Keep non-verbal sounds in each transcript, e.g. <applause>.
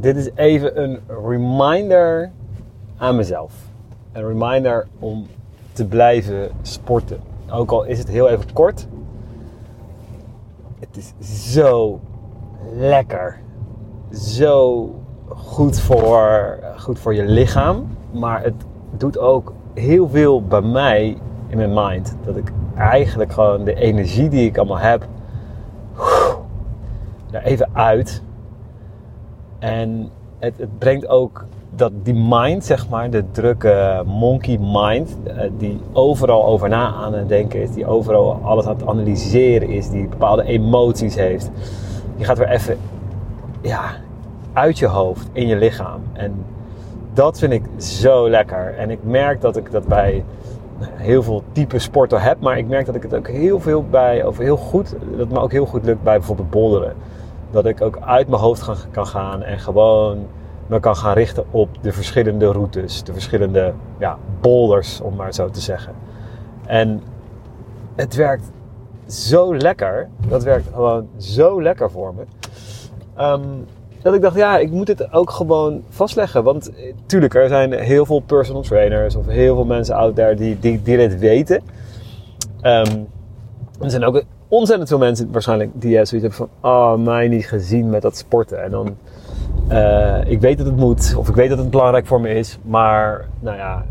dit is even een reminder aan mezelf. Een reminder om te blijven sporten. Ook al is het heel even kort. Het is zo lekker. Zo goed voor, goed voor je lichaam. Maar het doet ook heel veel bij mij in mijn mind. Dat ik eigenlijk gewoon de energie die ik allemaal heb, er even uit. En het, het brengt ook dat die mind, zeg maar, de drukke monkey mind, eh, die overal over na aan het denken is, die overal alles aan het analyseren is, die bepaalde emoties heeft, die gaat weer even ja, uit je hoofd, in je lichaam. En dat vind ik zo lekker. En ik merk dat ik dat bij heel veel type sporten heb, maar ik merk dat ik het ook heel veel bij, of heel goed, dat me ook heel goed lukt bij bijvoorbeeld boulderen. Dat ik ook uit mijn hoofd kan gaan en gewoon me kan gaan richten op de verschillende routes, de verschillende ja, boulders, om maar zo te zeggen. En het werkt zo lekker. Dat werkt gewoon zo lekker voor me. Ehm, dat ik dacht, ja, ik moet het ook gewoon vastleggen. Want eh, tuurlijk, er zijn heel veel personal trainers of heel veel mensen out there die, die, die dit weten. Um, er zijn ook ontzettend veel mensen waarschijnlijk die zoiets hebben van, oh, mij niet gezien met dat sporten. En dan, uh, ik weet dat het moet, of ik weet dat het belangrijk voor me is, maar, nou ja,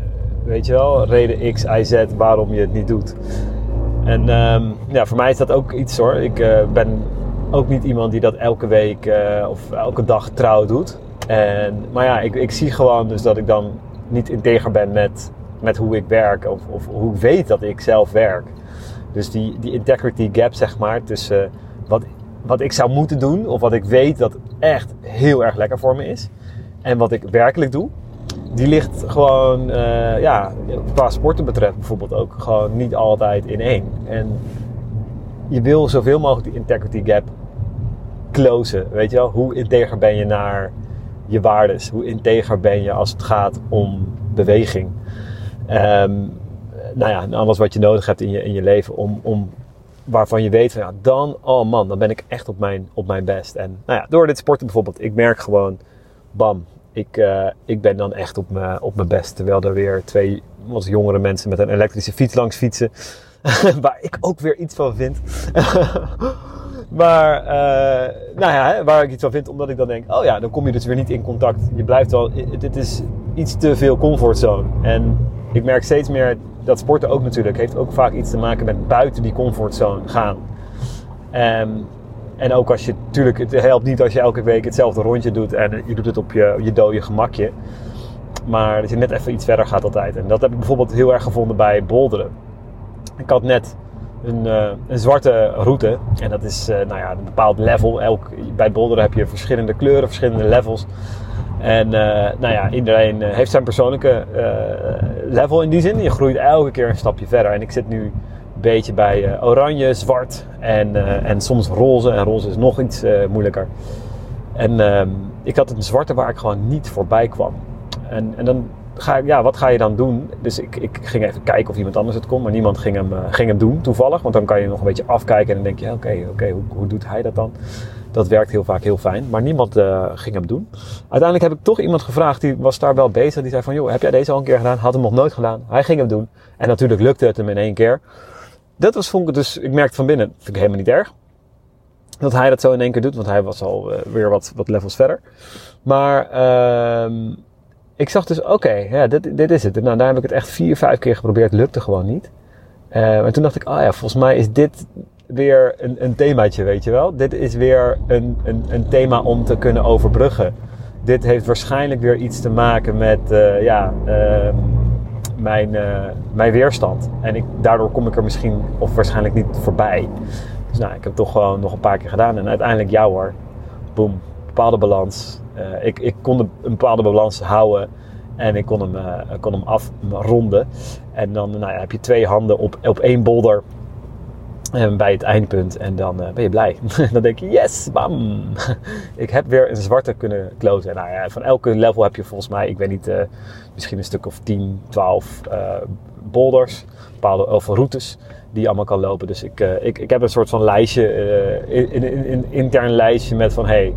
weet je wel, reden X, Y, Z waarom je het niet doet. En um, ja, voor mij is dat ook iets hoor. Ik ben ook niet iemand die dat elke week of elke dag trouw doet. En, maar ja, ik, ik zie gewoon dus dat ik dan niet integer ben met, met hoe ik werk of, of hoe ik weet dat ik zelf werk. Dus die, die integrity gap, zeg maar, tussen wat, wat ik zou moeten doen of wat ik weet dat echt heel erg lekker voor me is en wat ik werkelijk doe, die ligt gewoon, uh, ja, qua sporten betreft bijvoorbeeld ook gewoon niet altijd in één. En je wil zoveel mogelijk die integrity gap closen. Weet je wel, hoe integer ben je naar je waardes? Hoe integer ben je als het gaat om beweging? Um, nou ja, alles wat je nodig hebt in je, in je leven om, om waarvan je weet van ja, dan, oh man, dan ben ik echt op mijn, op mijn best. En nou ja, door dit sporten bijvoorbeeld, ik merk gewoon, bam, ik, uh, ik ben dan echt op mijn, op mijn best. Terwijl er weer twee wat jongere mensen met een elektrische fiets langs fietsen. <laughs> waar ik ook weer iets van vind. <laughs> maar, uh, nou ja, waar ik iets van vind, omdat ik dan denk, oh ja, dan kom je dus weer niet in contact. Je blijft wel, dit is iets te veel comfortzone. En ik merk steeds meer dat sporten ook natuurlijk heeft ook vaak iets te maken met buiten die comfortzone gaan. Um, en ook als je, natuurlijk, het helpt niet als je elke week hetzelfde rondje doet en je doet het op je, je dode gemakje. Maar dat je net even iets verder gaat altijd. En dat heb ik bijvoorbeeld heel erg gevonden bij boulderen. Ik had net een, uh, een zwarte route. En dat is uh, nou ja, een bepaald level. Elk, bij boulderen heb je verschillende kleuren, verschillende levels. En uh, nou ja, iedereen heeft zijn persoonlijke level in die zin. Je groeit elke keer een stapje verder. En ik zit nu een beetje bij oranje, zwart en, en soms roze. En roze is nog iets moeilijker. En ehm, ik had een zwarte waar ik gewoon niet voorbij kwam. En, en dan ga ja, wat ga je dan doen? Dus ik, ik ging even kijken of iemand anders het kon, maar niemand ging hem, uh, ging hem doen toevallig. Want dan kan je nog een beetje afkijken en dan denk je, oké, oké, hoe, hoe doet hij dat dan? Dat werkt heel vaak heel fijn, maar niemand uh, ging hem doen. Uiteindelijk heb ik toch iemand gevraagd, die was daar wel bezig. Die zei van, joh, heb jij deze al een keer gedaan? Had hem nog nooit gedaan. Hij ging hem doen. En natuurlijk lukte het hem in één keer. Dat was, vond ik dus, ik merkte van binnen, vind ik helemaal niet erg. Dat hij dat zo in één keer doet, want hij was al uh, weer wat, wat levels verder. Maar, uh, ik zag dus, oké, ja, dit, dit is het. Nou, daar heb ik het echt vier, vijf keer geprobeerd. Lukte gewoon niet. Uh, en toen dacht ik, ah oh ja, volgens mij is dit weer een, een themaatje, weet je wel. Dit is weer een, een, een thema om te kunnen overbruggen. Dit heeft waarschijnlijk weer iets te maken met, uh, ja, uh, mijn, mijn weerstand. En ik, daardoor kom ik er misschien, of waarschijnlijk niet voorbij. Dus nou, ik heb toch gewoon nog een paar keer gedaan. En uiteindelijk, ja hoor, boem, bepaalde balans uh, ik, ik kon een bepaalde balans houden en ik kon hem, uh, kon hem afronden. En dan nou ja, heb je twee handen op, op één bolder en bij het eindpunt en dan ben je blij. <laughs> dan denk je, yes, bam! <laughs> ik heb weer een zwarte kunnen closen. Nou ja, van elke level heb je volgens mij, ik weet niet, misschien een stuk of 10, 12 boulders, bepaalde of routes die je allemaal kan lopen. Dus ik, ik, ik heb een soort van lijstje, in, intern lijstje met van, hey,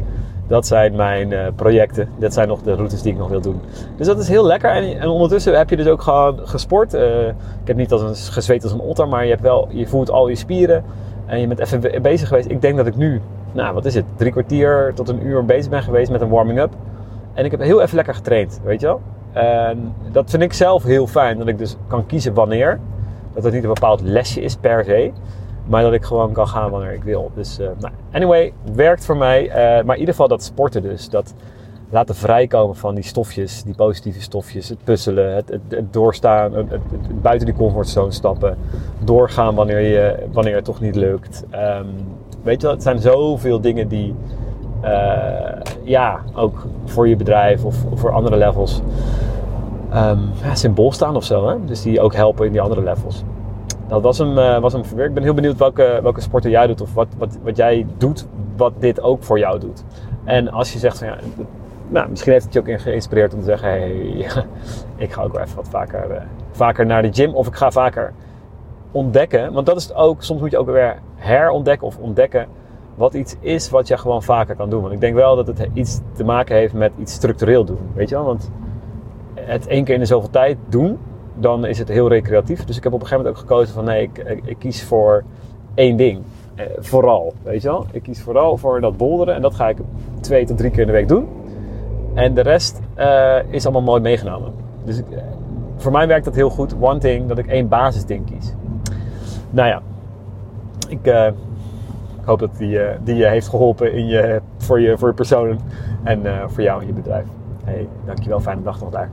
Dat zijn mijn eh, projecten. Dat zijn nog de routes die ik nog wil doen. Dus dat is heel lekker. En, en ondertussen heb je dus ook gewoon gesport. Uh, ik heb niet als een, gezweet als een otter, maar je, hebt wel, je voelt al je spieren. En je bent even bezig geweest. Ik denk dat ik nu, nou wat is het, drie kwartier tot een uur bezig ben geweest met een warming-up. En ik heb heel even lekker getraind, weet je wel. Dat vind ik zelf heel fijn, dat ik dus kan kiezen wanneer. Dat het niet een bepaald lesje is per se. Maar dat ik gewoon kan gaan wanneer ik wil. Dus uh, anyway, werkt voor mij. Uh, maar in ieder geval dat sporten dus. Dat laten vrijkomen van die stofjes, die positieve stofjes. Het puzzelen, het, het, doorstaan, het, buiten die comfortzone stappen. Doorgaan wanneer, je, wanneer het toch niet lukt. Um, weet je wel, het zijn zoveel dingen die... Uh, ja, ook voor je bedrijf of, voor andere levels... Um, symbool staan of zo. Hè? Dus die ook helpen in die andere levels dat was hem, uh, was hem verwerkt. Ik ben heel benieuwd welke, welke sporten jij doet of wat, wat, wat jij doet, wat dit ook voor jou doet. En als je zegt van ja, nou, misschien heeft het je ook geïnspireerd om te zeggen: hey, <laughs> ik ga ook wel even wat vaker, uh, vaker naar de gym of ik ga vaker ontdekken. Want dat is het ook, soms moet je ook weer herontdekken of ontdekken wat iets is wat je gewoon vaker kan doen. Want ik denk wel dat het iets te maken heeft met iets structureel doen. Weet je wel? Want het één keer in de zoveel tijd doen, dan is het heel recreatief. Dus ik heb op een gegeven moment ook gekozen van nee, ik, ik, kies voor één ding. Eh, vooral, weet je wel. Ik kies vooral voor dat bolderen en dat ga ik twee tot drie keer in de week doen. En de rest uh, is allemaal mooi meegenomen. Dus ik, voor mij werkt dat heel goed. One thing, dat ik één basisding kies. Nou ja, ik, uh, ik hoop dat die, die je heeft geholpen in je, voor, je, voor je persoon en voor jou en je bedrijf. Hey, dankjewel, fijne dag nog daar.